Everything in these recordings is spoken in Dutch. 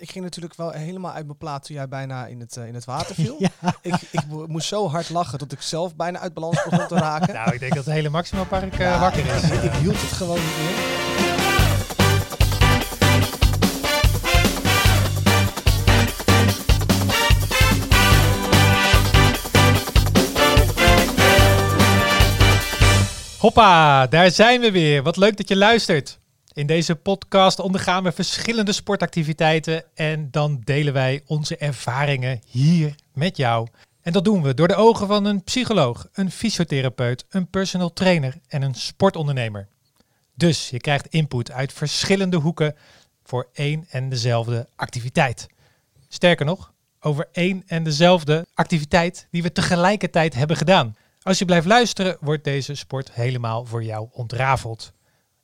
ik ging natuurlijk wel helemaal uit mijn plaat toen jij bijna in het, eh, in het water viel. Ja. ik, ik mo- moest zo hard lachen dat ik zelf bijna uit balans begon te raken. Nou, ik denk dat het hele Maxima Park eh, Ja, wakker is. Ik, ik hield het gewoon niet meer. Hoppa, daar zijn we weer. Wat leuk dat je luistert. In deze podcast ondergaan we verschillende sportactiviteiten en dan delen wij onze ervaringen hier met jou. En dat doen we door de ogen van een psycholoog, een fysiotherapeut, een personal trainer en een sportondernemer. Dus je krijgt input uit verschillende hoeken voor één en dezelfde activiteit. Sterker nog, over één en dezelfde activiteit die we tegelijkertijd hebben gedaan. Als je blijft luisteren, wordt deze sport helemaal voor jou ontrafeld.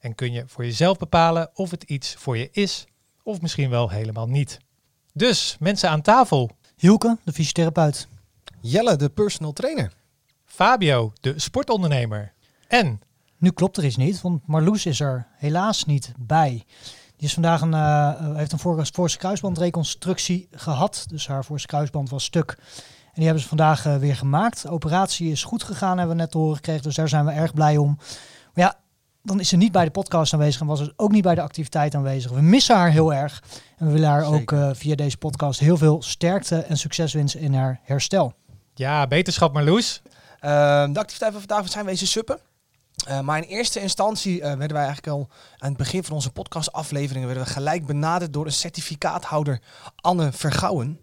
En kun je voor jezelf bepalen of het iets voor je is, of misschien wel helemaal niet. Dus, mensen aan tafel. Hielke, de fysiotherapeut. Jelle, de personal trainer. Fabio, de sportondernemer. En Nu klopt er iets niet, want Marloes is er helaas niet bij. Die is vandaag een, eh, heeft een voor- voorste kruisbandreconstructie gehad. Dus haar voorste kruisband was stuk. En die hebben ze vandaag eh, weer gemaakt. De operatie is goed gegaan, hebben we net te horen gekregen. Dus daar zijn we erg blij om. Maar ja, dan is ze niet bij de podcast aanwezig en was ze ook niet bij de activiteit aanwezig. We missen haar heel erg. En we willen haar ook eh, via deze podcast heel veel sterkte en succes wensen in haar herstel. ja, beterschap Marloes. Ehm, de activiteit van vandaag we zijn wezen suppen. Eh, maar in eerste instantie eh, werden wij eigenlijk al aan het begin van onze podcastafleveringen werden we gelijk benaderd door een certificaathouder Anne Vergouwen.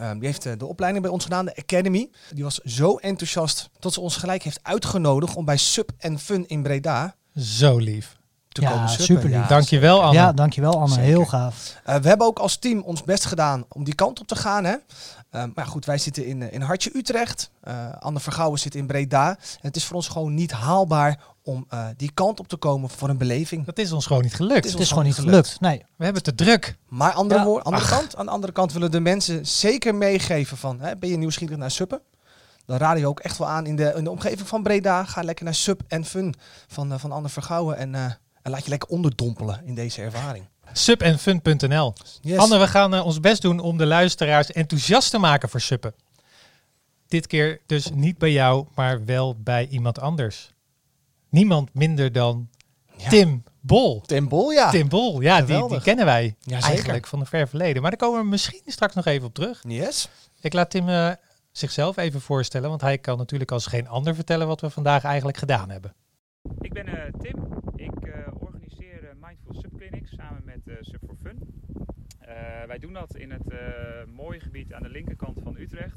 Ehm, die heeft de opleiding bij ons gedaan, de Academy. Die was zo enthousiast dat ze ons gelijk heeft uitgenodigd om bij Sub en Fun in Breda Zo lief. te Ja, komen suppen. superlief. Dankjewel Anne. Ja, dankjewel Anne. Zeker. Heel gaaf. Eh, we hebben ook als team ons best gedaan om die kant op te gaan. Hè? Eh, maar goed, wij zitten in, eh, in Hartje Utrecht. Eh Anne Vergouwen zit in Breda. En het is voor ons gewoon niet haalbaar om eh, die kant op te komen voor een beleving. Dat is ons gewoon niet gelukt. Het is Het ons is gewoon niet gelukt. Nee. We hebben het te druk. Maar andere Ja. woord, andere kant, aan de andere kant willen de mensen zeker meegeven van... Hè, ben je nieuwsgierig naar suppen? Dan raden we ook echt wel aan in de, in de omgeving van Breda. Ga lekker naar Sub en Fun van, eh, van Anne Vergouwen. En, eh, en laat je lekker onderdompelen in deze ervaring. Subenfun.nl Yes. Anne, we gaan eh, ons best doen om de luisteraars enthousiast te maken voor suppen. Dit keer dus niet bij jou, maar wel bij iemand anders. Niemand minder dan Ja. Tim Bol. Tim Bol, ja. Tim Bol, ja, die, die kennen wij Ja, eigenlijk van een ver verleden. Maar daar komen we misschien straks nog even op terug. Yes. Ik laat Tim eh, zichzelf even voorstellen, want hij kan natuurlijk als geen ander vertellen wat we vandaag eigenlijk gedaan hebben. Ik ben eh, Tim. Ik eh, organiseer eh, Mindful Subclinics samen met eh Sub for Fun. Wij doen dat in het mooie gebied aan de linkerkant van Utrecht.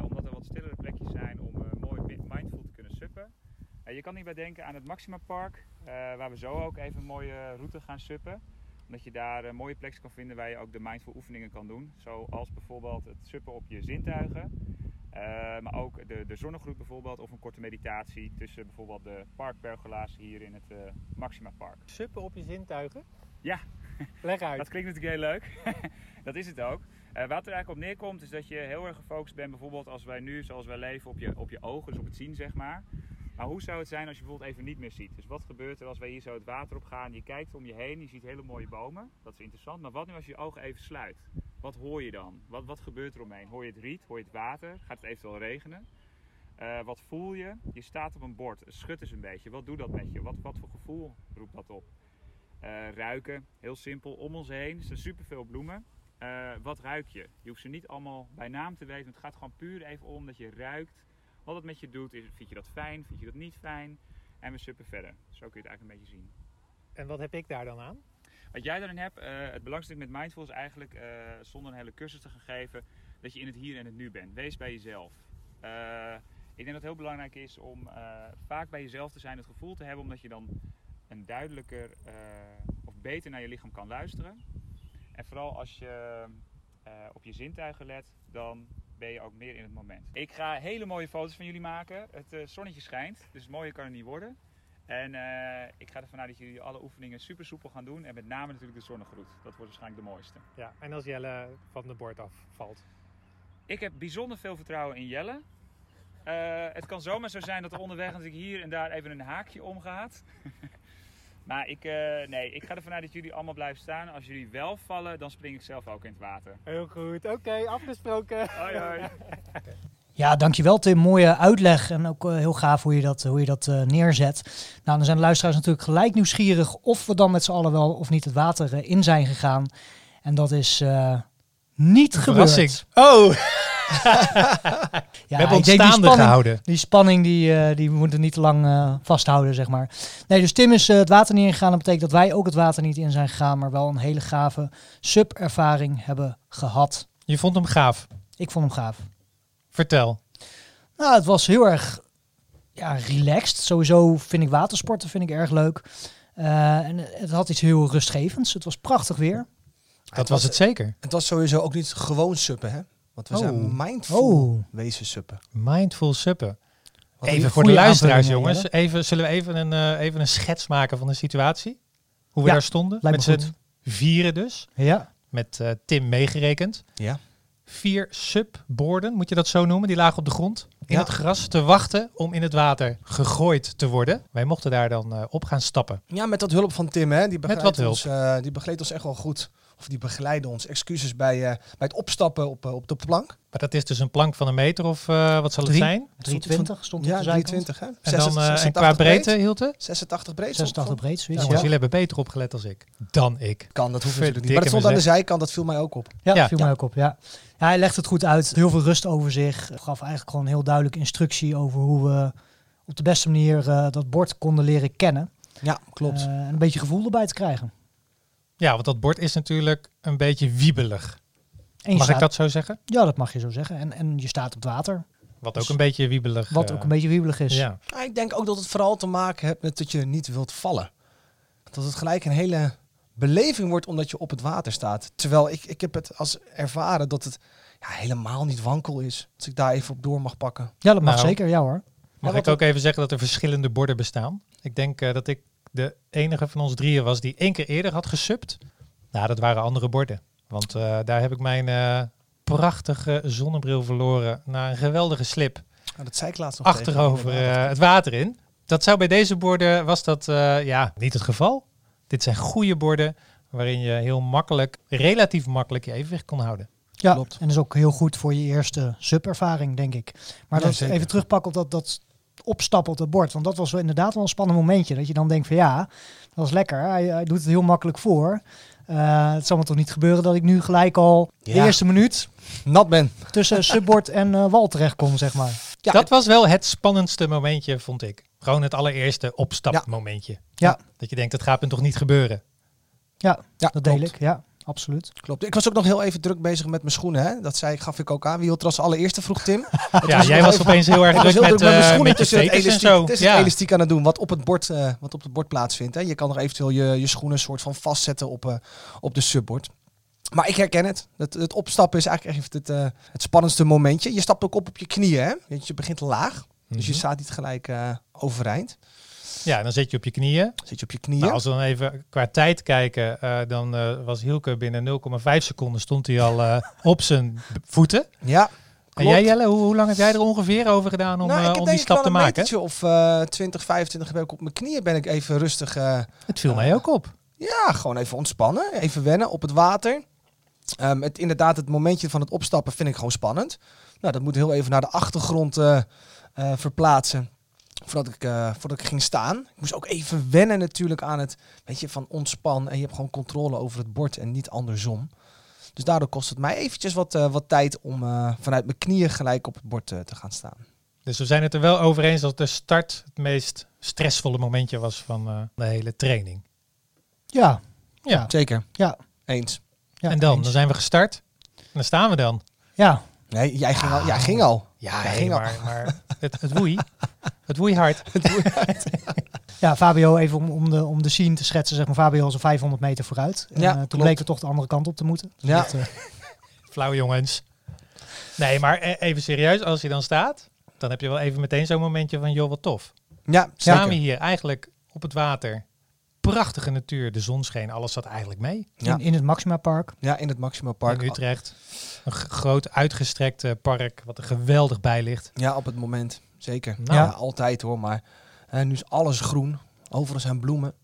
Omdat er wat stillere plekjes zijn om mooi mi- mindful te kunnen suppen. Je kan hierbij denken aan het Maxima Park, waar we zo ook even een mooie route gaan suppen. Omdat je daar een mooie plekjes kan vinden waar je ook de mindful oefeningen kan doen. Zoals bijvoorbeeld het suppen op je zintuigen. Eh, maar ook de, de zonnegroet bijvoorbeeld, of een korte meditatie tussen bijvoorbeeld de parkpergola's hier in het eh, Maxima Park. Suppen op je zintuigen? Ja. Leg uit. Dat klinkt natuurlijk heel leuk. dat is het ook. Eh, wat er eigenlijk op neerkomt is dat je heel erg gefocust bent, bijvoorbeeld als wij nu, zoals wij leven, op je, op je ogen, dus op het zien zeg maar. Maar hoe zou het zijn als je bijvoorbeeld even niet meer ziet? Dus wat gebeurt er als wij hier zo het water op gaan? Je kijkt om je heen, je ziet hele mooie bomen. Dat is interessant. Maar wat nu als je je ogen even sluit? Wat hoor je dan? Wat, wat gebeurt er omheen? Hoor je het riet? Hoor je het water? Gaat het eventueel regenen? Eh, wat voel je? Je staat op een bord. Schud eens een beetje. Wat doet dat met je? Wat, wat voor gevoel roept dat op? Eh, ruiken, heel simpel. Om ons heen er zijn superveel bloemen. Eh, wat ruik je? Je hoeft ze niet allemaal bij naam te weten. Het gaat gewoon puur even om dat je ruikt. Wat het met je doet. Is, vind je dat fijn? Vind je dat niet fijn? En we suppen verder. Zo kun je het eigenlijk een beetje zien. En wat heb ik daar dan aan? Wat jij daarin hebt, eh, het belangrijkste met Mindful is eigenlijk, eh, zonder een hele cursus te gaan geven, dat je in het hier en het nu bent. Wees bij jezelf. Eh, ik denk dat het heel belangrijk is om vaak bij jezelf te zijn, het gevoel te hebben, omdat je dan een duidelijker of beter naar je lichaam kan luisteren. En vooral als je op je zintuigen let, dan ben je ook meer in het moment. Ik ga hele mooie foto's van jullie maken. Het eh, zonnetje schijnt, dus mooier kan het niet worden. En eh, ik ga ervan uit dat jullie alle oefeningen super soepel gaan doen. En met name natuurlijk de zonnegroet. Dat wordt waarschijnlijk de mooiste. Ja, en als Jelle van de bord afvalt. Ik heb bijzonder veel vertrouwen in Jelle. Eh, het kan zomaar zo zijn dat er onderweg natuurlijk hier en daar even een haakje omgaat. Maar ik, eh, nee, ik ga ervan uit dat jullie allemaal blijven staan. Als jullie wel vallen, dan spring ik zelf ook in het water. Heel goed, oké, afgesproken. Hoi hoi. Ja, dankjewel Tim. Mooie uitleg en ook eh, heel gaaf hoe je dat, hoe je dat eh, neerzet. Nou, dan zijn de luisteraars natuurlijk gelijk nieuwsgierig of we dan met z'n allen wel of niet het water in zijn gegaan. En dat is eh, niet gebeurd. Oh, Ja, we hebben ons staande spanning, gehouden. Die spanning die, eh, die moeten niet te lang eh, vasthouden, zeg maar. Nee, dus Tim is eh, het water niet ingegaan. Dat betekent dat wij ook het water niet in zijn gegaan, maar wel een hele gave sub-ervaring hebben gehad. Je vond hem gaaf. Ik vond hem gaaf. Vertel. Nou, het was heel erg ja, relaxed. Sowieso vind ik watersporten vind ik erg leuk. Eh, en het had iets heel rustgevends. Het was prachtig weer. Dat was het zeker. Het was sowieso ook niet gewoon suppen, hè? Want we Oh. zijn mindful Oh. wezen suppen. Mindful suppen. Wat Even voor de luisteraars, jongens. Even, zullen we even een, eh, even een schets maken van de situatie? Hoe we Ja, daar stonden? Met me z'n vieren dus. Ja, Met eh, Tim meegerekend. Ja. Vier subborden, moet je dat zo noemen? Die lagen op de grond. In Ja. het gras te wachten om in het water gegooid te worden. Wij mochten daar dan eh, op gaan stappen. Ja, met dat hulp van Tim, hè? Die begeleidt, wat hulp. Ons, die ons echt wel goed. Of die begeleiden ons. Excuses bij, eh, bij het opstappen op, eh, op de plank. Maar dat is dus een plank van een meter of eh, wat zal het Drie. zijn? 320 stond op Ja, de zijkant. 320, hè? En, dan, eh, en 86 qua breedte, breed. Hilte? 86 breed. 86 breed, zoiets. Ja, jullie hebben beter opgelet als ik. Dan ik. Kan, dat hoeft natuurlijk niet. Maar het stond aan de zijkant, dat viel mij ook op. ja, Ja. viel mij ook op. Ja. ja, hij legt het goed uit. Heel veel rust over zich. Gaf eigenlijk gewoon heel duidelijk instructie over hoe we op de beste manier eh, dat bord konden leren kennen. Ja, klopt. En een beetje gevoel erbij te krijgen. Ja, want dat bord is natuurlijk een beetje wiebelig. Mag ik dat zo zeggen? Ja, dat mag je zo zeggen. En, en je staat op het water. Wat ook Dus- een beetje wiebelig. Wat eh, ook een beetje wiebelig is. Ja. Ja, ik denk ook dat het vooral te maken heeft met dat je niet wilt vallen. Dat het gelijk een hele beleving wordt omdat je op het water staat. Terwijl ik, ik heb het als ervaren dat het ja, helemaal niet wankel is. Als ik daar even op door mag pakken. Ja, dat mag Nou. zeker. Ja hoor. Mag Ja, ik ook even zeggen dat er verschillende borden bestaan? Ik denk eh, dat ik de enige van ons drieën was die één keer eerder had gesubt. Nou, dat waren andere borden. Want eh, daar heb ik mijn eh, prachtige zonnebril verloren na een geweldige slip Nou, dat zei ik laatst nog achterover eh, het water in. Dat zou bij deze borden, was dat eh, ja, niet het geval. Dit zijn goede borden waarin je heel makkelijk, relatief makkelijk je evenwicht kon houden. Ja, Klopt. en dat is ook heel goed voor je eerste subervaring, denk ik. Maar Ja, dat even terugpakken op dat, dat opstappen op het bord. Want dat was wel inderdaad wel een spannend momentje. Dat je dan denkt van ja, dat was lekker. Hij, hij doet het heel makkelijk voor. Eh, het zal me toch niet gebeuren dat ik nu gelijk al de Ja. eerste minuut Nat ben. tussen subbord en eh, wal terecht kom, zeg maar. Ja, dat was wel het spannendste momentje, vond ik. Gewoon het allereerste opstapmomentje. Ja. Dat je denkt, dat gaat me toch niet gebeuren. Ja, Ja, dat deel ik. Ja, absoluut. Klopt. Ik was ook nog heel even druk bezig met mijn schoenen. Hè? Dat zei, gaf ik ook aan. Wie hield er als allereerste vroeg Tim. Ja, jij was opeens heel erg druk heel met, druk met mijn eh, schoenen met tussen het en elastiek, zo. tussen het Ja. elastiek aan het doen. Wat op het bord, eh, wat op het bord plaatsvindt. Hè? Je kan nog eventueel je, je schoenen soort van vastzetten op, eh, op de subbord. Maar ik herken het. het. Het opstappen is eigenlijk echt het, het spannendste momentje. Je stapt ook op op je knieën. Hè? Je- begint laag. Dus je Mhm. staat niet gelijk overeind. Ja, dan zit je op je knieën. Zit je op je knieën. Nou, als we dan even qua tijd kijken, eh, dan eh, was Hielke binnen 0,5 seconden stond hij al eh, op zijn voeten. ja, En jij Jelle, hoe, hoe lang heb jij er ongeveer over gedaan om, nou, ik om denk die ik stap wel te een maken? metertje of eh 20, 25 heb ik op mijn knieën ben ik even rustig... Het viel mij ook op. Ja, gewoon even ontspannen. Even wennen op het water. Ehm, het, inderdaad, het momentje van het opstappen vind ik gewoon spannend. Nou, dat moet heel even naar de achtergrond verplaatsen. Voordat ik, eh, voordat ik ging staan. Ik moest ook even wennen natuurlijk aan het, weet je, van ontspan. En je hebt gewoon controle over het bord en niet andersom. Dus daardoor kost het mij eventjes wat, eh, wat tijd om eh, vanuit mijn knieën gelijk op het bord te gaan staan. Dus we zijn het er wel over eens dat de start het meest stressvolle momentje was van eh, de hele training. Ja, Ja. Zeker. ja. Eens. ja en dan, eens. dan zijn we gestart. En dan staan we dan. Ja, Nee, jij ging al. Jij ging al. Ja, Jij nee, ging al. maar, maar het, het woei. Het woei hard. Ja, Fabio, even om, om, de, om de scene te schetsen, zeg maar, Fabio was al 500 meter vooruit. En, Ja, eh, toen klopt. bleek het toch de andere kant op te moeten. Dus Ja. dat, eh, Flauw jongens. Nee, maar e- even serieus, als je dan staat, dan heb je wel even meteen zo'n momentje van, joh, wat tof. Ja, we hier eigenlijk op het water. Prachtige natuur, de zon scheen, alles zat eigenlijk mee. Ja. in, in het Maxima Park. Ja, in het Maxima Park. In Utrecht. Een groot uitgestrekt eh, park, wat er geweldig bij ligt. Ja, op het moment. Zeker. Nou. Ja, altijd hoor. Maar eh, nu is alles groen. Overal zijn bloemen.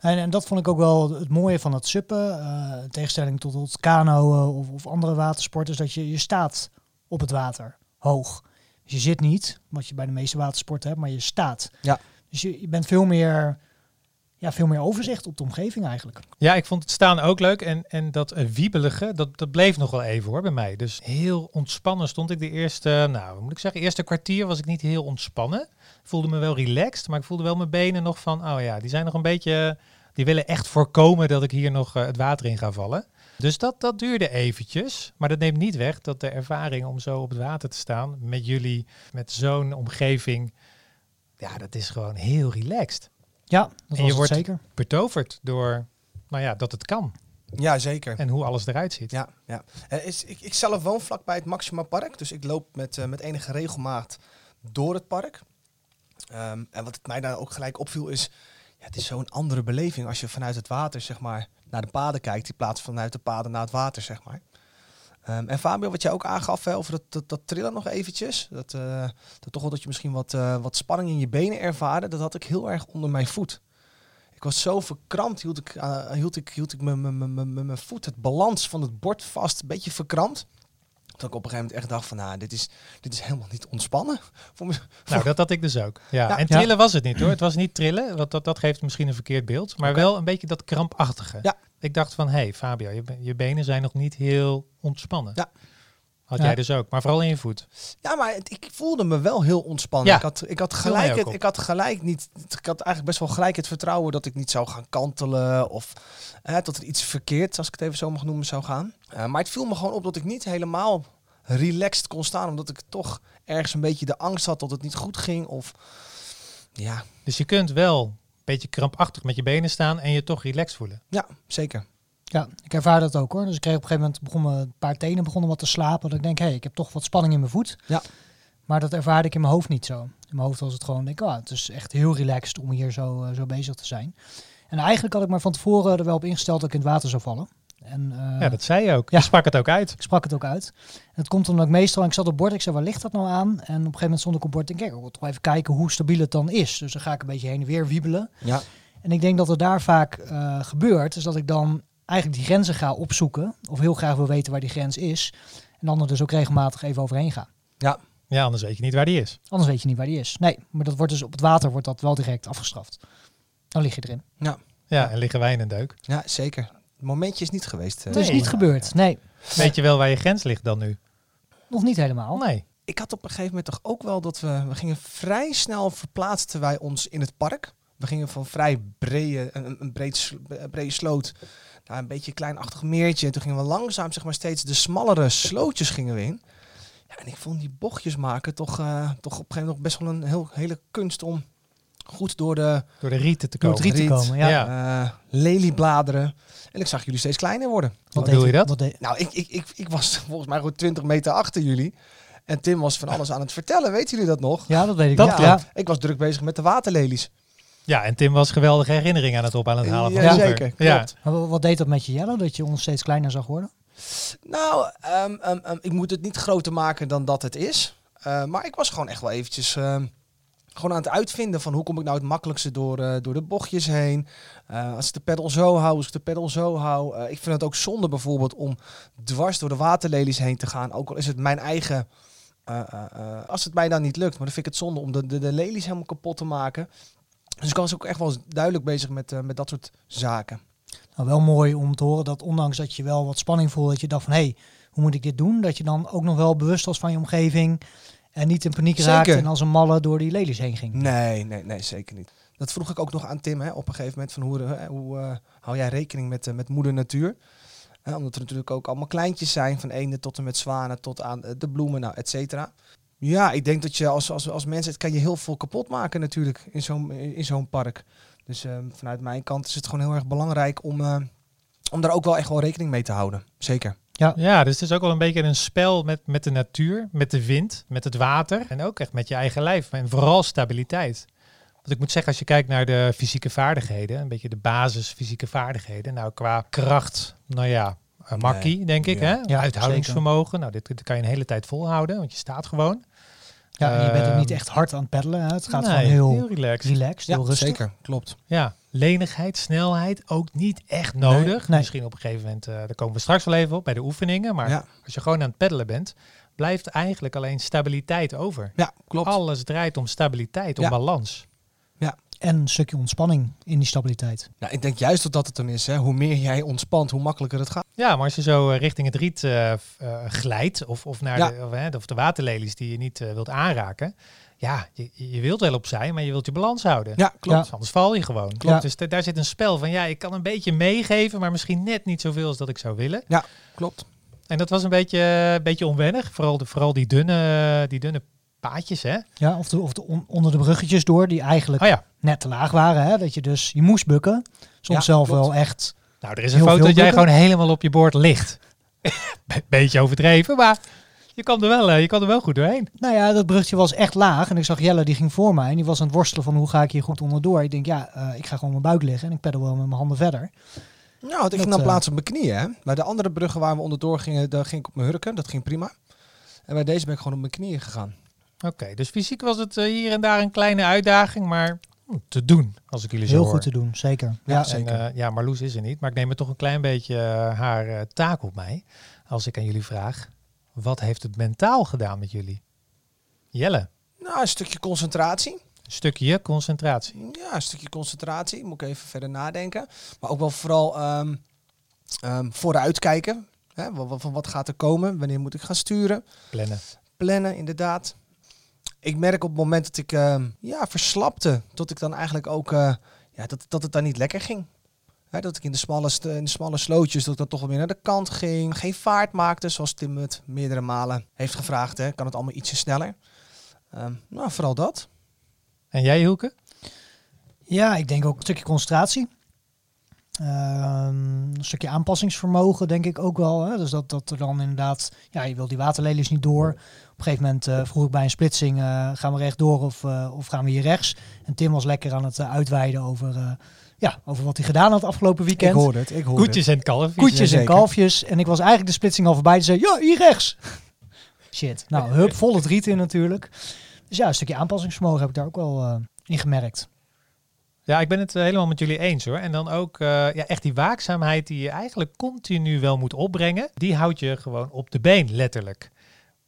En, en dat vond ik ook wel het mooie van het suppen. eh, in tegenstelling tot het kanoën of, of andere watersporten, is dat je, je staat op het water, hoog. Dus je zit niet, wat je bij de meeste watersporten hebt, maar je staat. Ja. Dus je, je bent veel meer, ja, veel meer overzicht op de omgeving eigenlijk. Ja, ik vond het staan ook leuk. En, en dat eh, wiebelige, dat, dat bleef nog wel even hoor bij mij. Dus heel ontspannen stond ik de eerste, nou moet ik zeggen, eerste kwartier was ik niet heel ontspannen. Voelde me wel relaxed, maar ik voelde wel mijn benen nog van, oh ja, die zijn nog een beetje, die willen echt voorkomen dat ik hier nog eh, het water in ga vallen. Dus dat, dat duurde eventjes. Maar dat neemt niet weg dat de ervaring om zo op het water te staan met jullie, met zo'n omgeving, ja, dat is gewoon heel relaxed. Ja, dat je was het wordt- zeker. Betoverd door, nou ja, dat het kan Ja, zeker. en hoe alles eruit ziet. Ja, ja. Is, ik, ik zelf woon vlakbij het Maxima Park, dus ik loop met, eh, met enige regelmaat door het park. Ehm, en wat mij daar ook gelijk opviel is, ja, het is zo'n andere beleving als je vanuit het water zeg maar, naar de paden kijkt, in plaats van vanuit de paden naar het water. Zeg maar. Ehm, en Fabio, wat jij ook aangaf hè, over dat, dat, dat trillen nog eventjes, dat, eh, dat toch wel dat je misschien wat, eh, wat spanning in je benen ervaarde, dat had ik heel erg onder mijn voet. Ik was zo verkrampt, hield ik, eh, hield ik, hield ik mijn- mijn- mijn- mijn mijn voet, het balans van het bord vast, een beetje verkrampt. Dat ik op een gegeven moment echt dacht van, nou, dit is, dit is helemaal niet ontspannen. Voor me, Nou, dat had ik dus ook. Ja. Ja. En trillen was het niet hoor. Het was niet trillen, want dat, dat geeft misschien een verkeerd beeld. Maar wel een beetje dat krampachtige. Ja. Ik dacht van, hé hey, Fabio, je, je benen zijn nog niet heel ontspannen. Ja. Had Ja. jij dus ook, maar vooral in je voet. Ja, maar het- ik voelde me wel heel ontspannen. Ja. Ik, had, ik, had gelijk het, ik had gelijk niet. Ik had eigenlijk best wel gelijk het vertrouwen dat ik niet zou gaan kantelen. Of eh, dat er iets verkeerd, als ik het even zo mag noemen, zou gaan. Eh, maar het viel me gewoon op dat ik niet helemaal relaxed kon staan. Omdat ik toch ergens een beetje de angst had dat het niet goed ging. Of ja, Dus je kunt wel beetje krampachtig met je benen staan en je toch relaxed voelen. ja zeker. Ja, ik ervaar dat ook hoor. Dus ik kreeg op een gegeven moment begonnen een paar tenen begonnen wat te slapen. Dat ik denk, hé, hey, ik heb toch wat spanning in mijn voet. Ja. Maar dat ervaarde ik in mijn hoofd niet zo. In mijn hoofd was het gewoon, denk ik, oh, het is echt heel relaxed om hier zo, eh, zo bezig te zijn. En eigenlijk had ik maar van tevoren er wel op ingesteld dat ik in het water zou vallen. En, eh, ja, dat zei je ook. ja. Je sprak het ook uit. Ik sprak het ook uit. En het komt omdat ik meestal, ik zat op bord, ik zei, waar ligt dat nou aan? En op een gegeven moment stond ik op bord en kijk, ik wil toch even kijken hoe stabiel het dan is. Dus dan ga ik een beetje heen en weer wiebelen. Ja, En ik denk dat er daar vaak eh, gebeurt, is dat ik dan eigenlijk die grenzen ga opzoeken. Of heel graag wil weten waar die grens is. En dan er dus ook regelmatig even overheen ga. Ja, anders weet je niet waar die is. Anders weet je niet waar die is. Nee, maar dat wordt dus op het water wordt dat wel direct afgestraft. Dan lig je erin. Ja, en liggen wij in een deuk. ja zeker. Het momentje is niet geweest. eh. Het is Nee. niet gebeurd. Nee, Weet je wel waar je grens ligt dan nu? nog niet helemaal. Nee. ik had op een gegeven moment toch ook wel dat we, we gingen vrij snel verplaatsten wij ons in het park. We gingen van vrij brede, een, een breed, brede sloot naar een beetje een kleinachtig meertje. En toen gingen we langzaam zeg maar steeds de smallere slootjes gingen we in. Ja, en ik vond die bochtjes maken toch, eh, toch op een gegeven moment nog best wel een heel, hele kunst om goed door de Door de rieten te komen. het riet te Riet. komen. Ja. Ja. eh, leliebladeren. En ik zag jullie steeds kleiner worden. Wat deed bedoel je dat? Wat deed- Nou, ik, ik, ik, ik was volgens mij gewoon 20 meter achter jullie. En Tim was van alles aan het vertellen. Weten jullie dat nog? ja, dat weet ik Dat. Ja. Ik was druk bezig met de waterlelies. Ja, en Tim was geweldige herinneringen aan het op aan het halen van Ja, zeker. Ja. Klopt. Maar wa- wat deed dat met je, Jello? Dat je ons steeds kleiner zag worden? Nou, ehm, ehm, ehm, ik moet het niet groter maken dan dat het is. Eh, maar ik was gewoon echt wel eventjes ehm, gewoon aan het uitvinden van hoe kom ik nou het makkelijkste door, eh, door de bochtjes heen. Eh, als ik de pedal zo hou, als ik de pedal zo hou. Eh, ik vind het ook zonde bijvoorbeeld om dwars door de waterlelies heen te gaan. Ook al is het mijn eigen... als het mij dan niet lukt, maar dan vind ik het zonde om de, de, lelies helemaal kapot te maken. Dus ik was ook echt wel duidelijk bezig met, met dat soort zaken. Nou, wel mooi om te horen dat ondanks dat je wel wat spanning voelde, dat je dacht van hé, hey, hoe moet ik dit doen? Dat je dan ook nog wel bewust was van je omgeving en niet in paniek Zeker. raakte en als een malle door die lelies heen ging. Nee, nee, nee, zeker niet. Dat vroeg ik ook nog aan Tim hè, op een gegeven moment. Van hoe hè, hoe eh, hou jij rekening met, eh, met moeder natuur? Omdat er natuurlijk ook allemaal kleintjes zijn. Van eenden tot en met zwanen tot aan eh, de bloemen, nou, et cetera. Ja, ik denk dat je als, als, als mens, het kan je heel veel kapot maken natuurlijk in zo'n in zo'n park. Dus eh, vanuit mijn kant is het gewoon heel erg belangrijk om, eh, om daar ook wel echt wel rekening mee te houden. Zeker. Ja, dus het is ook wel een beetje een spel met, met de natuur, met de wind, met het water en ook echt met je eigen lijf. En vooral stabiliteit. Want ik moet zeggen, als je kijkt naar de fysieke vaardigheden, een beetje de basis fysieke vaardigheden, nou qua kracht, nou ja, makkie denk ik, Ja. hè? Ja, uithoudingsvermogen, nou dit, dit kan je een hele tijd volhouden, want je staat gewoon. Ja, en je bent ook Ehm, niet echt hard aan het peddelen. Hè? Het gaat nee, gewoon heel, heel relaxed. relaxed, Ja, heel rustig. zeker. Klopt. Ja, lenigheid, snelheid ook niet echt nodig. nee. Misschien op een gegeven moment, eh, daar komen we straks wel even op bij de oefeningen. Maar Ja. als je gewoon aan het peddelen bent, blijft eigenlijk alleen stabiliteit over. Ja, klopt. Alles draait om stabiliteit, om Ja. balans. En een stukje ontspanning in die stabiliteit. Ja, ik denk juist dat dat het hem is. Hè. Hoe meer jij ontspant, hoe makkelijker het gaat. Ja, maar als je zo eh, richting het riet eh, eh, glijdt of, of naar Ja. de, of, hè, of de waterlelies die je niet eh, wilt aanraken. Ja, je, je wilt wel opzij, maar je wilt je balans houden. Ja, klopt. Dus Anders val je gewoon. Ja. Klopt. Dus da- daar zit een spel van, ja, ik kan een beetje meegeven, maar misschien net niet zoveel als dat ik zou willen. Klopt. En dat was een beetje, een beetje onwennig. Vooral, de, vooral die, dunne, die dunne paadjes, hè? Ja, of de, of de on- onder de bruggetjes door, die eigenlijk Oh ja. net te laag waren. Hè? Dat je dus, je moest bukken. Soms Ja, zelf klopt. wel echt. Nou, er is een foto dat jij gewoon helemaal op je boord ligt. Be- Beetje overdreven, maar je kwam er wel, eh, je kwam er wel goed doorheen. Nou ja, dat bruggetje was echt laag. En ik zag Jelle, die ging voor mij. En die was aan het worstelen van hoe ga ik hier goed onderdoor. Ik denk, ja, eh, ik ga gewoon op mijn buik liggen. En ik peddel wel met mijn handen verder. Nou, ik ging dan eh, plaats op mijn knieën. Hè. Bij de andere bruggen waar we onderdoor gingen, daar ging ik op mijn hurken. Dat ging prima. En bij deze ben ik gewoon op mijn knieën gegaan. Oké, dus fysiek was het eh, hier en daar een kleine uitdaging, maar te doen, als ik jullie zo Heel hoor. goed te doen, zeker. Ja, Ja, zeker. En, eh, ja, Marloes is er niet, maar ik neem er toch een klein beetje eh, haar eh, taak op mij. Als ik aan jullie vraag, wat heeft het mentaal gedaan met jullie? Jelle, Nou, een stukje concentratie. een stukje concentratie. Ja, een stukje concentratie. Moet ik even verder nadenken. Maar ook wel vooral ehm ehm, vooruitkijken. Hè, van wat gaat er komen? Wanneer moet ik gaan sturen? Plannen. Plannen, inderdaad. Ik merk op het moment dat ik ehm, ja, verslapte, dat ik dan eigenlijk ook eh, ja, dat, dat het dan niet lekker ging. Hè, dat ik in de, smalle in de smalle slootjes, dat ik dan toch wel weer naar de kant ging. Geen vaart maakte, zoals Tim het meerdere malen heeft gevraagd. Hè. Kan het allemaal ietsje sneller? Ehm, nou, vooral dat. En jij, Hielke? Ja, ik denk ook een stukje concentratie. Ehm, een stukje aanpassingsvermogen, denk ik ook wel. Hè? Dus dat, dat er dan inderdaad, ja, je wil die waterlelies niet door. Op een gegeven moment eh, vroeg ik bij een splitsing, eh, gaan we rechtdoor of, eh, of gaan we hier rechts? En Tim was lekker aan het uh, uitweiden over, eh, ja, over wat hij gedaan had afgelopen weekend. Ik hoorde het, ik hoorde Koetjes en kalfjes. Koetjes en kalfjes. En ik was eigenlijk de splitsing al voorbij. Die zei, ja, hier rechts. Shit. Nou, hup, vol het riet in natuurlijk. Dus ja, een stukje aanpassingsvermogen heb ik daar ook wel eh, in gemerkt. Ja, ik ben het eh, helemaal met jullie eens hoor. En dan ook eh, ja, echt die waakzaamheid die je eigenlijk continu wel moet opbrengen. Die houdt je gewoon op de been, letterlijk.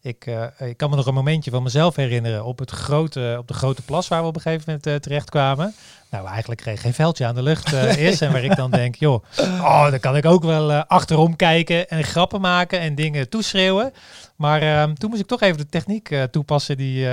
Ik, eh, ik kan me nog een momentje van mezelf herinneren op, het grote, op de grote plas waar we op een gegeven moment eh, terechtkwamen. Nou, eigenlijk kreeg geen veldje aan de lucht eh, is. En waar ik dan denk, joh, oh, dan kan ik ook wel achterom kijken en grappen maken en dingen toeschreeuwen. Maar ehm, toen moest ik toch even de techniek toepassen die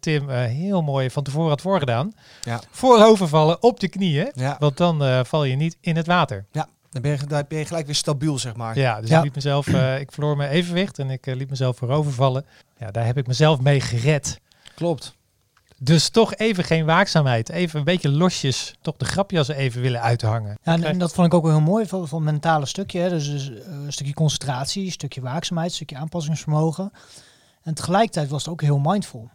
Tim heel mooi van tevoren had voorgedaan. Ja. Voorovervallen op je knieën. Ja, Want dan val je niet in het water. ja. Dan, ben je, dan ben je gelijk weer stabiel, zeg maar. Ja, dus Ja. ik liet mezelf, eh, ik verloor mijn evenwicht en ik eh, liet mezelf voorovervallen. Ja, daar heb ik mezelf mee gered. Klopt. Dus toch even geen waakzaamheid. Even een beetje losjes, toch de grapjas even willen uithangen. Ja, en, en dat vond ik ook wel heel mooi van, van het mentale stukje. Hè. Dus, dus, eh, een stukje concentratie, een stukje waakzaamheid, een stukje aanpassingsvermogen. En tegelijkertijd was het ook heel mindful.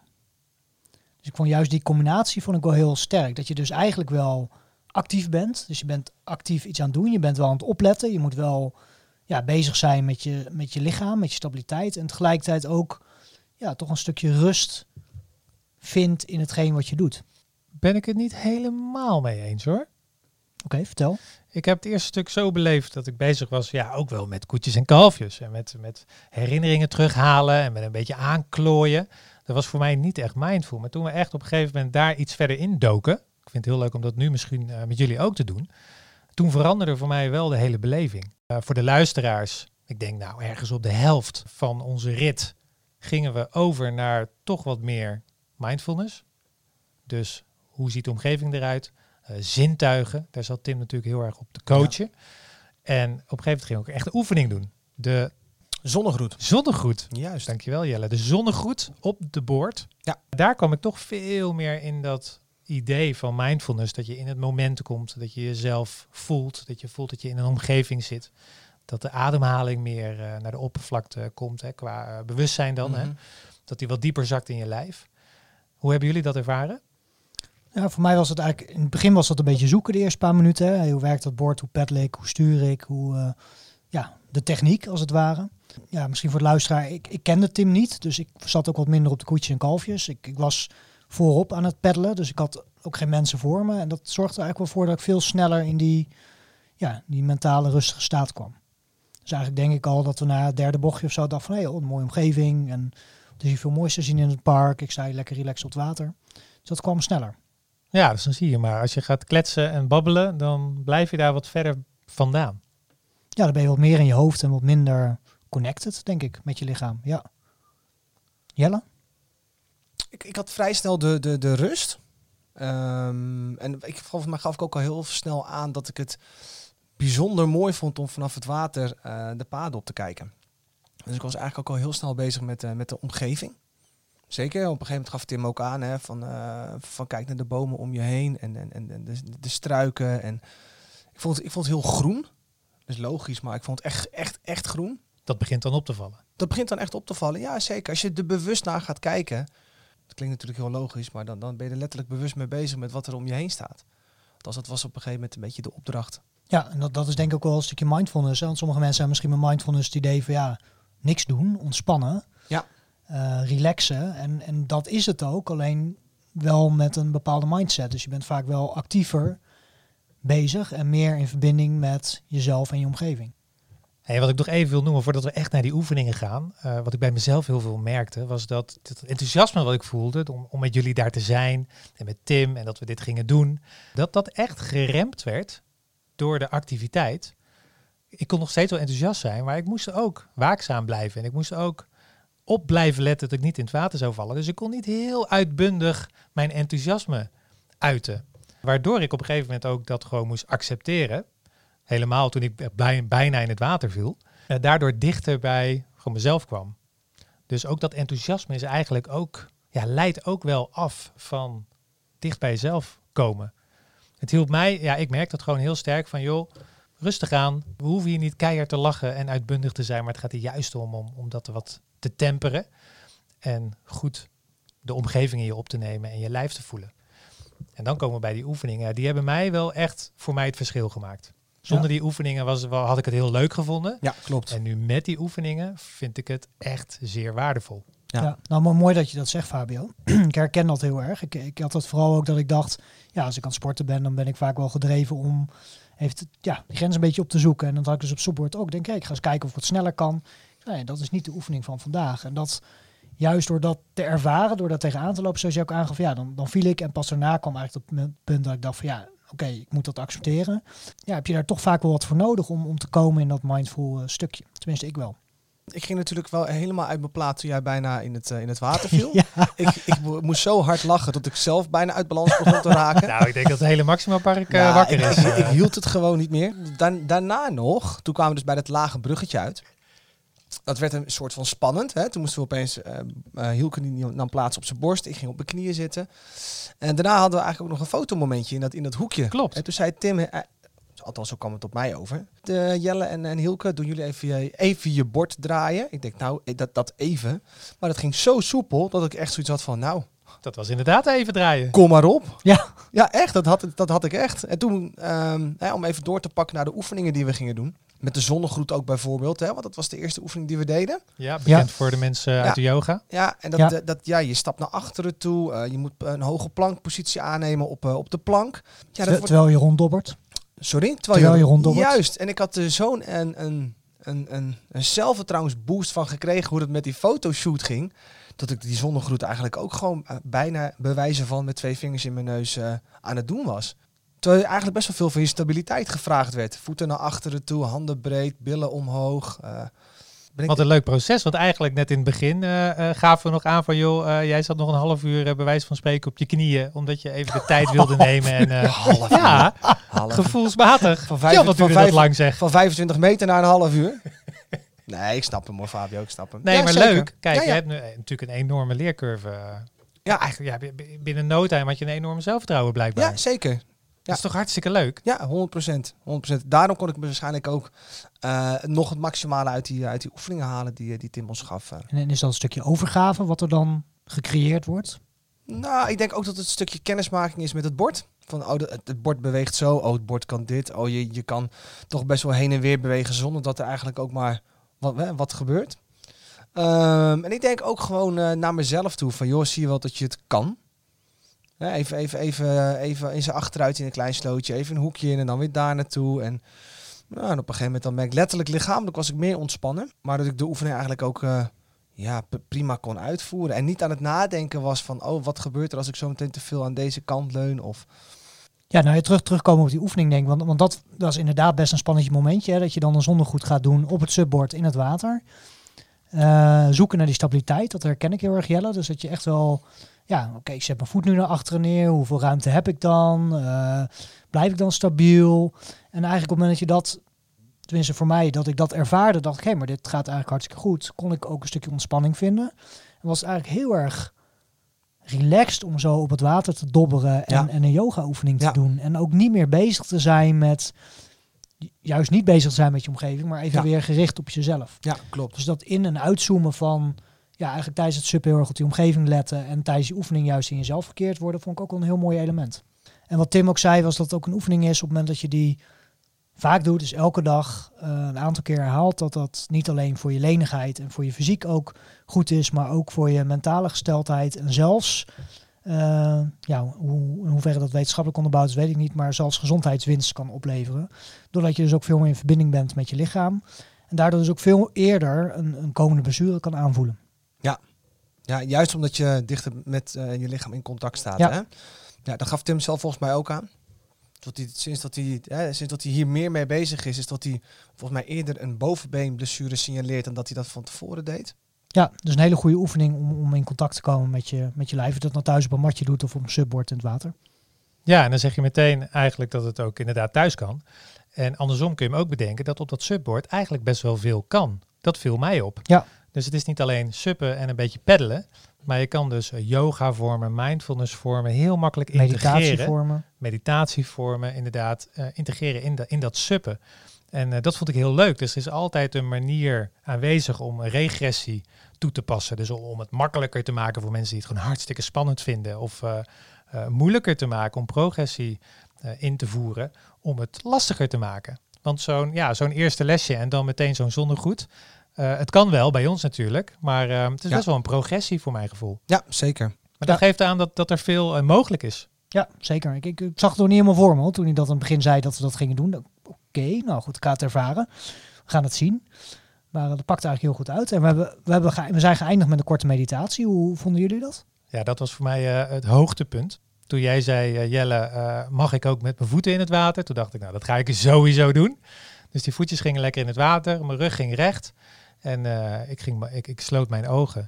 Dus ik vond juist die combinatie vond ik wel heel sterk. Dat je dus eigenlijk wel actief bent. Dus je bent actief iets aan het doen. Je bent wel aan het opletten. Je moet wel ja, bezig zijn met je, met je lichaam, met je stabiliteit. En tegelijkertijd ook ja, toch een stukje rust vindt in hetgeen wat je doet. Ben ik het niet helemaal mee eens hoor. Oké, vertel. Ik heb het eerste stuk zo beleefd dat ik bezig was, ja, ook wel met koetjes en kalfjes. En met, met herinneringen terughalen en met een beetje aanklooien. Dat was voor mij niet echt mindful. Maar toen we echt op een gegeven moment daar iets verder in doken. Ik vind het heel leuk om dat nu misschien eh, met jullie ook te doen. Toen veranderde voor mij wel de hele beleving. Eh, voor de luisteraars, ik denk nou ergens op de helft van onze rit gingen we over naar toch wat meer mindfulness. Dus hoe ziet de omgeving eruit? Eh, zintuigen, daar zat Tim natuurlijk heel erg op te coachen. En op een gegeven moment ging ik ook echt een oefening doen. De Zonnegroet. zonnegroet. Juist. Dankjewel Jelle. De zonnegroet op de boord. Ja. Daar kwam ik toch veel meer in dat idee van mindfulness. Dat je in het moment komt. Dat je jezelf voelt. Dat je voelt dat je in een omgeving zit. Dat de ademhaling meer eh, naar de oppervlakte komt. Hè, qua eh, bewustzijn dan. hè. Mhm. Dat die wat dieper zakt in je lijf. Hoe hebben jullie dat ervaren? Ja, voor mij was het eigenlijk, in het begin was dat een beetje zoeken de eerste paar minuten. Hè. Hoe werkt dat bord, hoe peddel ik, hoe stuur ik, hoe, eh, ja, de techniek als het ware. Ja, misschien voor de luisteraar, ik, ik kende Tim niet, dus ik zat ook wat minder op de koetjes en kalfjes. Ik, ik was voorop aan het peddelen, dus ik had ook geen mensen voor me. En dat zorgde eigenlijk wel voor dat ik veel sneller in die, ja, die mentale rustige staat kwam. Dus eigenlijk denk ik al dat we na het derde bochtje of zo dachten van, hé, hey, een mooie omgeving. En er is hier veel moois te zien in het park. Ik sta hier lekker relaxed op het water. Dus dat kwam sneller. Ja, dus dan zie je maar. Als je gaat kletsen en babbelen, dan blijf je daar wat verder vandaan. Ja, dan ben je wat meer in je hoofd en wat minder connected, denk ik, met je lichaam. Ja. Jelle? Ik, ik had vrij snel de, de, de rust. Ehm, en ik, volgens mij gaf ik ook al heel snel aan dat ik het bijzonder mooi vond om vanaf het water uh, de paden op te kijken. Dus ik was eigenlijk ook al heel snel bezig met, uh, met de omgeving. Zeker, op een gegeven moment gaf Tim ook aan hè, van, uh, van kijk naar de bomen om je heen en, en, en de, de struiken. En ik vond, ik vond het heel groen. Dat is logisch, maar ik vond het echt, echt, echt groen. Dat begint dan op te vallen. Dat begint dan echt op te vallen, ja zeker. Als je er bewust naar gaat kijken, dat klinkt natuurlijk heel logisch, maar dan, dan ben je er letterlijk bewust mee bezig met wat er om je heen staat. Althans, dat was op een gegeven moment een beetje de opdracht. Ja, en dat, dat is denk ik ook wel een stukje mindfulness. Hè? Want sommige mensen hebben misschien met mindfulness het idee van ja, niks doen, ontspannen, ja. Uh, relaxen. En, en dat is het ook, alleen wel met een bepaalde mindset. Dus je bent vaak wel actiever bezig en meer in verbinding met jezelf en je omgeving. Wat ik nog even wil noemen voordat we echt naar die oefeningen gaan, uh, wat ik bij mezelf heel veel merkte, was dat het enthousiasme wat ik voelde om, om met jullie daar te zijn en met Tim en dat we dit gingen doen, dat dat echt geremd werd door de activiteit. Ik kon nog steeds wel enthousiast zijn, maar ik moest ook waakzaam blijven en ik moest ook op blijven letten dat ik niet in het water zou vallen. Dus ik kon niet heel uitbundig mijn enthousiasme uiten. Waardoor ik op een gegeven moment ook dat gewoon moest accepteren. Helemaal toen ik bijna in het water viel. En daardoor dichter bij gewoon mezelf kwam. Dus ook dat enthousiasme is eigenlijk ook, ja, leidt ook wel af van dicht bij jezelf komen. Het hielp mij, ja, ik merk dat gewoon heel sterk van, joh, rustig aan. We hoeven hier niet keihard te lachen en uitbundig te zijn, maar het gaat er juist om, om, om dat wat te temperen. En goed de omgeving in je op te nemen en je lijf te voelen. En dan komen we bij die oefeningen. Die hebben mij wel echt voor mij het verschil gemaakt. Zonder die oefeningen was, had ik het heel leuk gevonden. Ja, klopt. En nu met die oefeningen vind ik het echt zeer waardevol. Ja. ja. nou maar mooi dat je dat zegt, Fabio. ik herken dat heel erg. Ik, ik had dat vooral ook dat ik dacht, ja, als ik aan het sporten ben, dan ben ik vaak wel gedreven om heeft ja, die grens een beetje op te zoeken. En dan had ik dus op Subboard ook, denk ik, ik ga eens kijken of ik het sneller kan. Nee, dat is niet de oefening van vandaag. En dat juist door dat te ervaren, door dat tegenaan te lopen, zoals je ook aangaf, ja, dan, dan viel ik. En pas daarna kwam eigenlijk op het punt dat ik dacht van ja, oké, ik moet dat accepteren. Ja, heb je daar toch vaak wel wat voor nodig om, om te komen in dat mindful uh, stukje. Tenminste, ik wel. Ik ging natuurlijk wel helemaal uit mijn plaat toen jij bijna in het, uh, in het water viel. ja. ik, ik moest zo hard lachen dat ik zelf bijna uit balans begon te raken. nou, ik denk dat het hele Maxima Park uh, ja, wakker ik, is. Ik, ik, hield het gewoon niet meer. daarna nog, toen kwamen we dus bij dat lage bruggetje uit dat werd een soort van spannend. Hè? Toen moesten we opeens, uh, uh, Hielke nam plaats op zijn borst. Ik ging op mijn knieën zitten. En daarna hadden we eigenlijk ook nog een fotomomentje in dat, in dat hoekje. Klopt. En toen zei Tim, uh, althans zo kwam het op mij over. De Jelle en, en Hielke, doen jullie even je, even je bord draaien? Ik denk, nou, dat, dat even. Maar dat ging zo soepel dat ik echt zoiets had van, nou... Dat was inderdaad even draaien. Kom maar op. Ja, ja echt. Dat had, dat had ik echt. En toen, um, hè, om even door te pakken naar de oefeningen die we gingen doen. Met de zonnegroet ook bijvoorbeeld, hè, want dat was de eerste oefening die we deden. Ja, bekend ja. voor de mensen uit ja. de yoga. Ja, en dat, ja. dat, ja, je stapt naar achteren toe. Uh, je moet een hoge plankpositie aannemen op, uh, op de plank. Ja, dat terwijl je ronddobbert. Sorry? Terwijl, terwijl je, je ronddobbert. Juist. En ik had er zo'n een, een, een, een, een zelfvertrouwensboost van gekregen hoe het met die fotoshoot ging. Dat ik die zonnegroet eigenlijk ook gewoon uh, bijna bewijzen van met twee vingers in mijn neus aan het doen was. Terwijl eigenlijk best wel veel van je stabiliteit gevraagd werd. Voeten naar achteren toe, handen breed, billen omhoog. Uh, ik... Wat een leuk proces, want eigenlijk net in het begin uh, gaven we nog aan van... joh, jij zat nog een half uur bij wijze van spreken op je knieën... omdat je even de tijd wilde nemen. En, half ja, half gevoelsmatig. Van, vijf, ja, van, vijf, lang zeg. van 25 meter naar een half uur. Nee, ik snap hem hoor, Fabio, ik snap hem. Nee, ja, maar zeker. leuk. Kijk, ja, je hebt nu natuurlijk een enorme leercurve. Ja, eigenlijk ja, binnen no time had je een enorme zelfvertrouwen blijkbaar. Ja, zeker. Ja. Dat is toch hartstikke leuk? Ja, 100%. 100%. Daarom kon ik me waarschijnlijk ook uh, nog het maximale uit die, uit die oefeningen halen die, die Tim ons gaf. Uh. En is dat een stukje overgave wat er dan gecreëerd wordt? Nou, ik denk ook dat het een stukje kennismaking is met het bord. van, oh, de- het, het bord beweegt zo, oh, het bord kan dit. Oh, je, je kan toch best wel heen en weer bewegen zonder dat er eigenlijk ook maar wat, wat gebeurt. Ehm, en ik denk ook gewoon eh, naar mezelf toe van, joh, zie je wel dat je het kan? Even, even, even, even in zijn achteruit in een klein slootje, even een hoekje in en dan weer daar naartoe. En, nou, op een gegeven moment dan ben ik letterlijk lichamelijk was ik meer ontspannen. Maar dat ik de oefening eigenlijk ook eh, ja, prima kon uitvoeren. En niet aan het nadenken was van, oh, wat gebeurt er als ik zo meteen te veel aan deze kant leun? Of, Ja, nou, terug, terugkomen op die oefening, denk ik. Want, want dat, dat inderdaad best een spannend momentje. Hè, dat je dan een zonnegoed gaat doen op het subbord in het water. Eh, zoeken naar die stabiliteit, dat herken ik heel erg, Jelle. Dus dat je echt wel... Ja, oké, ik zet mijn voet nu naar achteren neer. Hoeveel ruimte heb ik dan? Eh, blijf ik dan stabiel? En eigenlijk op het moment dat je dat... Tenminste voor mij, dat ik dat ervaarde, dacht ik... Hé, maar dit gaat eigenlijk hartstikke goed. Kon ik ook een stukje ontspanning vinden. En was eigenlijk heel erg relaxed om zo op het water te dobberen en, Ja. en een yoga oefening te Ja. doen. En ook niet meer bezig te zijn met, juist niet bezig te zijn met je omgeving, maar even Ja. weer gericht op jezelf. ja, klopt. Dus dat in- en uitzoomen van, ja, eigenlijk tijdens het sub heel erg op die omgeving letten en tijdens die oefening juist in jezelf verkeerd worden, vond ik ook wel een heel mooi element. En wat Tim ook zei, was dat het ook een oefening is op het moment dat je die vaak doet, dus elke dag eh, een aantal keer herhaalt, dat dat niet alleen voor je lenigheid en voor je fysiek ook goed is, maar ook voor je mentale gesteldheid en zelfs, eh, ja, hoe, in hoeverre dat wetenschappelijk onderbouwd is, weet ik niet, maar zelfs gezondheidswinst kan opleveren. Doordat je dus ook veel meer in verbinding bent met je lichaam. En daardoor dus ook veel eerder een, een komende blessure kan aanvoelen. Ja, juist omdat je dichter met eh, je lichaam in contact staat. Ja. Hè? ja, dat gaf Tim zelf volgens mij ook aan. Dat hij, sinds, dat hij, hè, sinds dat hij hier meer mee bezig is, is dat hij volgens mij eerder een bovenbeenblessure signaleert dan dat hij dat van tevoren deed. Ja, dus een hele goede oefening om, om in contact te komen met je, met je lijf. Of dat nou thuis op een matje doet of op een subbord in het water. Ja, en dan zeg je meteen eigenlijk dat het ook inderdaad thuis kan. En andersom kun je hem ook bedenken dat op dat subbord eigenlijk best wel veel kan. Dat viel mij op. Ja. Dus het is niet alleen suppen en een beetje peddelen. Maar je kan dus eh, yoga vormen, mindfulness vormen, heel makkelijk integreren. Meditatievormen. Meditatievormen, inderdaad, eh, integreren in, de, in dat suppen. En eh, dat vond ik heel leuk. Dus er is altijd een manier aanwezig om regressie toe te passen. Dus om, het makkelijker te maken voor mensen die het gewoon hartstikke spannend vinden. Of moeilijker te maken om progressie in te voeren. Om het lastiger te maken. Want zo'n ja, zo'n eerste lesje en dan meteen zo'n zonnegoed. Eh, het kan wel bij ons natuurlijk, maar eh, het is Ja. best wel een progressie voor mijn gevoel. Ja, zeker. Maar dat geeft aan dat, dat er veel eh, mogelijk is. Ja, zeker. Ik, ik, ik zag het nog niet helemaal voor me hoor, toen hij dat aan het begin zei dat we dat gingen doen. Oké, nou goed, ik ga het ervaren. We gaan het zien. Maar dat pakt eigenlijk heel goed uit. En we, hebben, we, hebben ge- we zijn geëindigd met een korte meditatie. Hoe vonden jullie dat? Ja, dat was voor mij eh, het hoogtepunt. Toen jij zei, Jelle, eh, mag ik ook met mijn voeten in het water? Toen dacht ik, nou, dat ga ik sowieso doen. Dus die voetjes gingen lekker in het water, mijn rug ging recht. En eh, ik, ging, ik, ik sloot mijn ogen.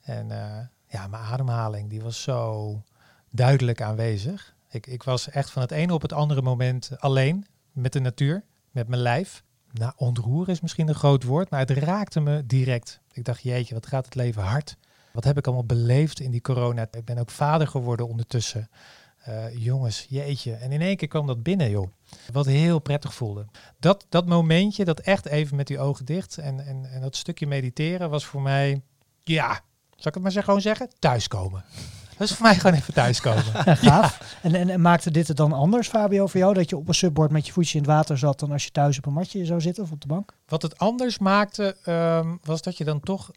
En eh, ja, mijn ademhaling, die was zo duidelijk aanwezig. Ik, ik was echt van het ene op het andere moment alleen met de natuur, met mijn lijf. Nou, ontroeren is misschien een groot woord, maar het raakte me direct. Ik dacht, jeetje, wat gaat het leven hard. Wat heb ik allemaal beleefd in die corona? Ik ben ook vader geworden ondertussen. Eh, jongens, jeetje. En in één keer kwam dat binnen, joh. Wat heel prettig voelde. Dat, dat momentje, dat echt even met die ogen dicht en, en, en dat stukje mediteren was voor mij, ja, zal ik het maar zeg, gewoon zeggen? Thuiskomen. Dat is voor mij gewoon even thuiskomen. Ja, gaaf. En, en, en maakte dit het dan anders, Fabio, voor jou? Dat je op een subbord met je voetje in het water zat dan als je thuis op een matje zou zitten of op de bank? Wat het anders maakte, ehm, was dat je dan toch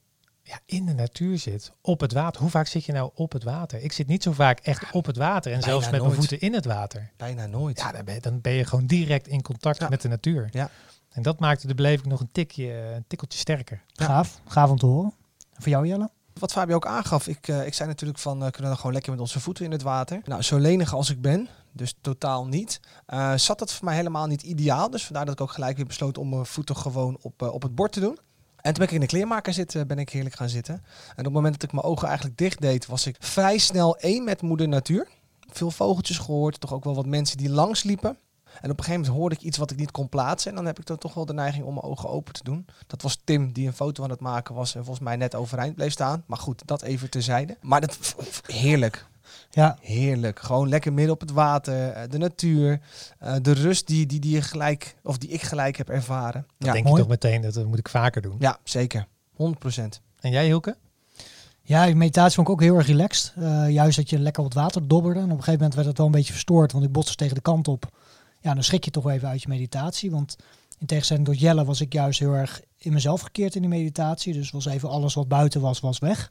ja, in de natuur zit, op het water. Hoe vaak zit je nou op het water? Ik zit niet zo vaak echt op het water en zelfs met nooit. mijn voeten in het water. Bijna nooit. Ja, dan ben, je, dan ben je gewoon direct in contact Ja. met de natuur. Ja. En dat maakte de beleving nog een tikje, een tikkeltje sterker. Ja. Gaaf. Gaaf om te horen. En voor jou, Jelle? Wat Fabio ook aangaf, ik, eh, ik zei natuurlijk van, eh, kunnen we dan gewoon lekker met onze voeten in het water? Nou, zo lenig als ik ben, dus totaal niet, eh, zat dat voor mij helemaal niet ideaal. Dus vandaar dat ik ook gelijk weer besloot om mijn voeten gewoon op, op het bord te doen. En toen ben ik in de kleermaker zitten, ben ik heerlijk gaan zitten. En op het moment dat ik mijn ogen eigenlijk dicht deed, was ik vrij snel één met moeder natuur. Veel vogeltjes gehoord, toch ook wel wat mensen die langs liepen. En op een gegeven moment hoorde ik iets wat ik niet kon plaatsen. En dan heb ik dan toch wel de neiging om mijn ogen open te doen. Dat was Tim die een foto aan het maken was en volgens mij net overeind bleef staan. Maar goed, dat even terzijde. Maar dat, heerlijk. Ja, Heerlijk. Gewoon lekker midden op het water, eh, de natuur, eh, de rust die, die, die, je gelijk, of die ik gelijk heb ervaren. Dan Ja, denk mooi. je toch meteen, dat, dat moet ik vaker doen. ja zeker. 100%. En jij Hilke? Ja, die meditatie vond ik ook heel erg relaxed. Eh, juist dat je lekker wat water dobberde. En op een gegeven moment werd het wel een beetje verstoord, want ik botste tegen de kant op. Ja, dan schrik je toch wel even uit je meditatie. Want in tegenstelling tot Jelle was ik juist heel erg in mezelf gekeerd in die meditatie. Dus was even alles wat buiten was, was weg.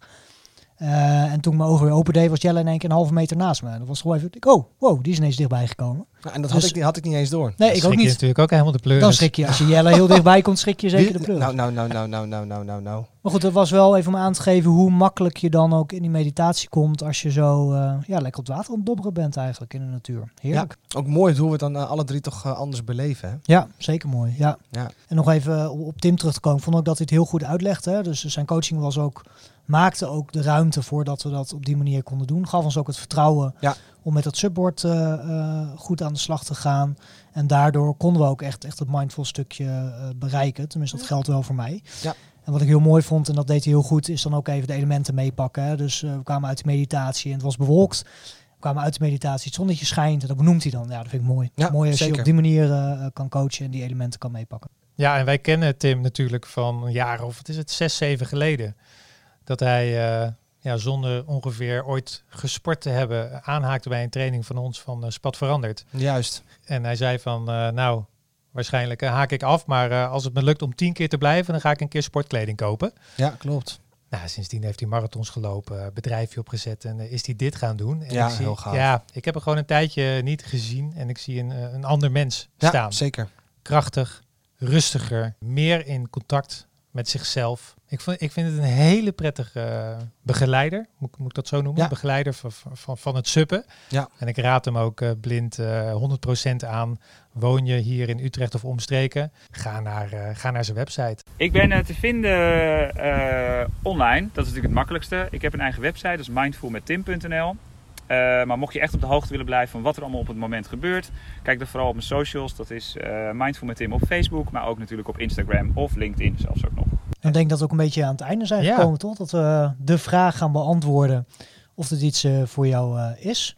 Eh, en toen ik mijn ogen weer open deed, was Jelle in één keer een halve meter naast me. En dat was gewoon even, oh, wow, die is ineens dichtbij gekomen. Nou, en dat Dus- had, ik, niet- had ik niet eens door. Nee, ik ook je niet. natuurlijk ook helemaal de pleuris. Dan schrik je. Als je Jelle heel dichtbij komt, schrik je zeker de pleur. Nou, nou, nou, nou, nou, nou, nou, nou, nou. Maar goed, dat was wel even om aan te geven hoe makkelijk je dan ook in die meditatie komt als je zo eh, ja, lekker op het water aan het dobberen bent eigenlijk in de natuur. Heerlijk. Ook mooi hoe we het dan eh, alle drie toch eh, anders beleven. Hè? Ja, zeker mooi. Ja. Ja. En nog even op, Tim terug te komen, vond ik dat hij het heel goed uitlegde. Hè. Dus zijn coaching was ook, maakte ook de ruimte voor dat we dat op die manier konden doen. Gaf ons ook het vertrouwen Ja. Om met dat subboard eh, eh, goed aan de slag te gaan. En daardoor konden we ook echt, echt het mindful stukje eh, bereiken. Tenminste, dat geldt wel voor mij. Ja. En wat ik heel mooi vond, en dat deed hij heel goed, is dan ook even de elementen meepakken. Hè. Dus eh, we kwamen uit de meditatie en het was bewolkt. We kwamen uit de meditatie, het zonnetje schijnt en dat benoemt hij dan. Ja, dat vind ik mooi. Ja, mooi als zeker. je op die manier eh, kan coachen en die elementen kan meepakken. Ja, en wij kennen Tim natuurlijk van een jaar of wat is het, zes, zeven geleden. Dat hij eh, ja, zonder ongeveer ooit gesport te hebben aanhaakte bij een training van ons van eh, Spat Veranderd. Juist. En hij zei van, eh, nou, waarschijnlijk eh, haak ik af, maar als het me lukt om tien keer te blijven, dan ga ik een keer sportkleding kopen. Ja, klopt. Nou, sindsdien heeft hij marathons gelopen, bedrijfje opgezet en is hij dit gaan doen. En Ja, ik zie, heel gaaf. Ja, ik heb hem gewoon een tijdje niet gezien en ik zie een, een ander mens Ja, staan. zeker. Krachtig, rustiger, meer in contact met zichzelf. Ik, vond, ik vind het een hele prettige eh, begeleider, moet, ik- moet ik dat zo noemen? Ja. Begeleider van, van, van het suppen. Ja. En ik raad hem ook eh, blind eh 100% aan. Woon je hier in Utrecht of omstreken? Ga naar, eh, ga naar zijn website. Ik ben eh, te vinden eh, online. Dat is natuurlijk het makkelijkste. Ik heb een eigen website, dat is mindfulmettim.nl. Eh, maar mocht je echt op de hoogte willen blijven van wat er allemaal op het moment gebeurt, kijk dan vooral op mijn socials. Dat is eh Mindful met Tim op Facebook, maar ook natuurlijk op Instagram of LinkedIn zelfs ook nog. Ik denk dat we ook een beetje aan het einde zijn Ja. gekomen, toch? Dat we de vraag gaan beantwoorden of dit iets eh, voor jou eh, is.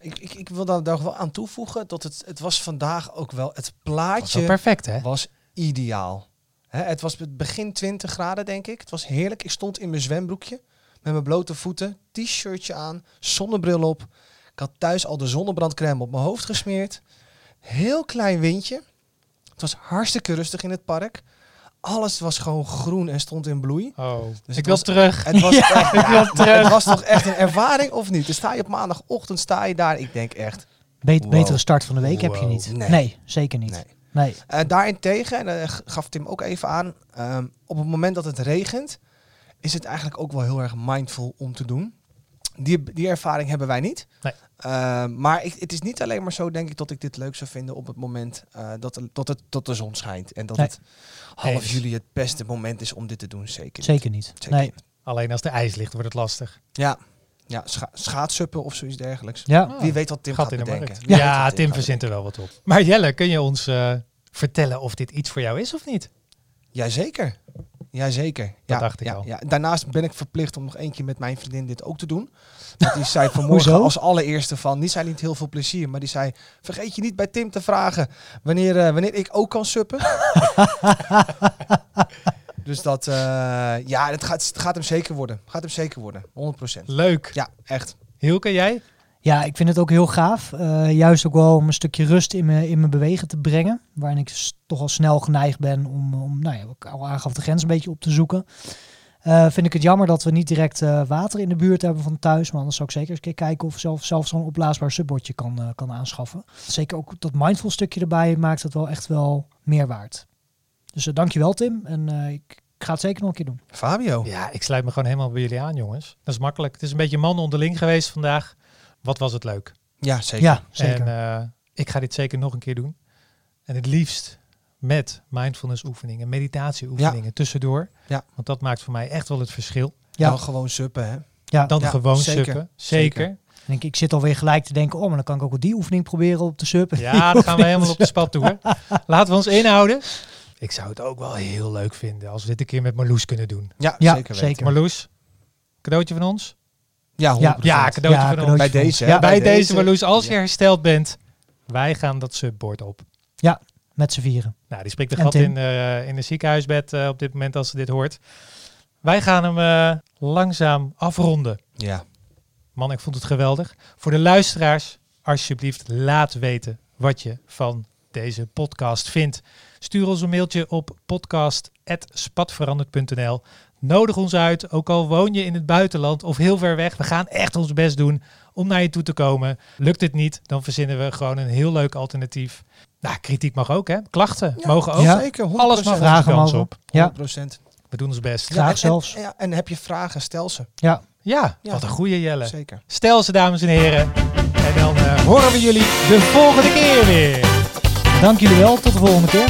Ik, ik, ik wil daar, daar wel aan toevoegen dat het, het was vandaag ook wel, het plaatje wel perfect, hè? was ideaal. Hè, het was het begin 20 graden, denk ik. Het was heerlijk. Ik stond in mijn zwembroekje met mijn blote voeten, t-shirtje aan, zonnebril op. Ik had thuis al de zonnebrandcrème op mijn hoofd gesmeerd. Heel klein windje. Het was hartstikke rustig in het park. Alles was gewoon groen en stond in bloei. Oh, Dus ik het wil was- terug. Het was, echt, ja, wil maar terug. het was toch echt een ervaring of niet? Dan sta je op maandagochtend sta je daar. Ik denk echt, Bet- Wow. Betere start van de week heb je niet. Nee. Nee, zeker niet. nee. Nee. Uh, daarentegen, en dat gaf Tim ook even aan, ehm, op het moment dat het regent, is het eigenlijk ook wel heel erg mindful om te doen. Die, die ervaring hebben wij niet. Nee. Ehm, maar ik, het is niet alleen maar zo, denk ik, dat ik dit leuk zou vinden op het moment eh, dat, de, dat, het, dat de zon schijnt. En dat Nee. het half Eens. juli het beste moment is om dit te doen. Zeker niet. Zeker niet. Zeker nee. niet. Alleen als er ijs ligt, wordt het lastig. Ja, ja scha schaatsuppen of zoiets dergelijks. Ja. Wie weet wat Tim Gat gaat in de bedenken. Ja, wat Tim verzint er wel wat op. Maar Jelle, kun je ons eh, vertellen of dit iets voor jou is of niet? Jazeker. Jazeker. Ja, dacht ik ja, al. Ja. Daarnaast ben ik verplicht om nog één keer met mijn vriendin dit ook te doen. Want die zei vanmorgen als allereerste van, die zei niet heel veel plezier, maar die zei, vergeet je niet bij Tim te vragen wanneer, eh, wanneer ik ook kan suppen. dus dat, eh, ja, het gaat, het gaat hem zeker worden. Gaat hem zeker worden, 100%. Leuk. Ja, echt. Hielke, jij? Ja, ik vind het ook heel gaaf. Eh, juist ook wel om een stukje rust in mijn, in mijn bewegen te brengen. Waarin ik toch al snel geneigd ben om, om nou ja, ik al aangaf, de grens een beetje op te zoeken. Eh, vind ik het jammer dat we niet direct eh, water in de buurt hebben van thuis. Maar anders zou ik zeker eens een keer kijken of zelf, zelf zo'n opblaasbaar subbordje kan, kan aanschaffen. Zeker ook dat mindful stukje erbij maakt het wel echt wel meer waard. Dus uh, dankjewel Tim. En eh, ik, ik ga het zeker nog een keer doen. Fabio. Ja, ik sluit me gewoon helemaal bij jullie aan, jongens. Dat is makkelijk. Het is een beetje man onderling geweest vandaag. Wat was het leuk. Ja, zeker. Ja, zeker. En eh, ik ga dit zeker nog een keer doen. En het liefst met mindfulness oefeningen, meditatie oefeningen tussendoor. Ja. Want dat maakt voor mij echt wel het verschil. Ja. Dan gewoon suppen, hè. ja. Dan Ja, gewoon zeker. suppen. Zeker. En ik, ik zit alweer gelijk te denken, oh, maar dan kan ik ook die oefening proberen op de sub. Ja, dan gaan we helemaal op de spat toe. hè. Laten we ons inhouden. Ik zou het ook wel heel leuk vinden als we dit een keer met Marloes kunnen doen. Ja, Ja, zeker weten. zeker. Marloes, cadeautje van ons? Ja, 100%. Ja, cadeautje Ja, van cadeautje Bij deze, hè. Ja, Bij, bij deze. Marloes, als je Ja. hersteld bent, wij gaan dat subboard op. met z'n vieren. Nou, die spreekt de En gat Tim? in, eh, in de ziekenhuisbed eh, op dit moment als ze dit hoort. Wij gaan hem eh, langzaam afronden. Ja. Man, ik vond het geweldig. Voor de luisteraars, alsjeblieft, laat weten wat je van deze podcast vindt. Stuur ons een mailtje op podcast.spatveranderd.nl. Nodig ons uit, ook al woon je in het buitenland of heel ver weg. We gaan echt ons best doen om naar je toe te komen. Lukt het niet, dan verzinnen we gewoon een heel leuk alternatief. Nou, kritiek mag ook, hè? Klachten Ja, mogen ook. Ja. Zeker, 100%. Alles mag Vragen kans mogen. op. Ja. 100%. We doen ons best. Graag en, zelfs. En, ja, en heb je vragen, stel ze. Ja, Ja, Ja. wat een goede Jelle. Zeker. Stel ze, dames en heren. En dan eh, horen we jullie de volgende keer weer. dank jullie wel. Tot de volgende keer.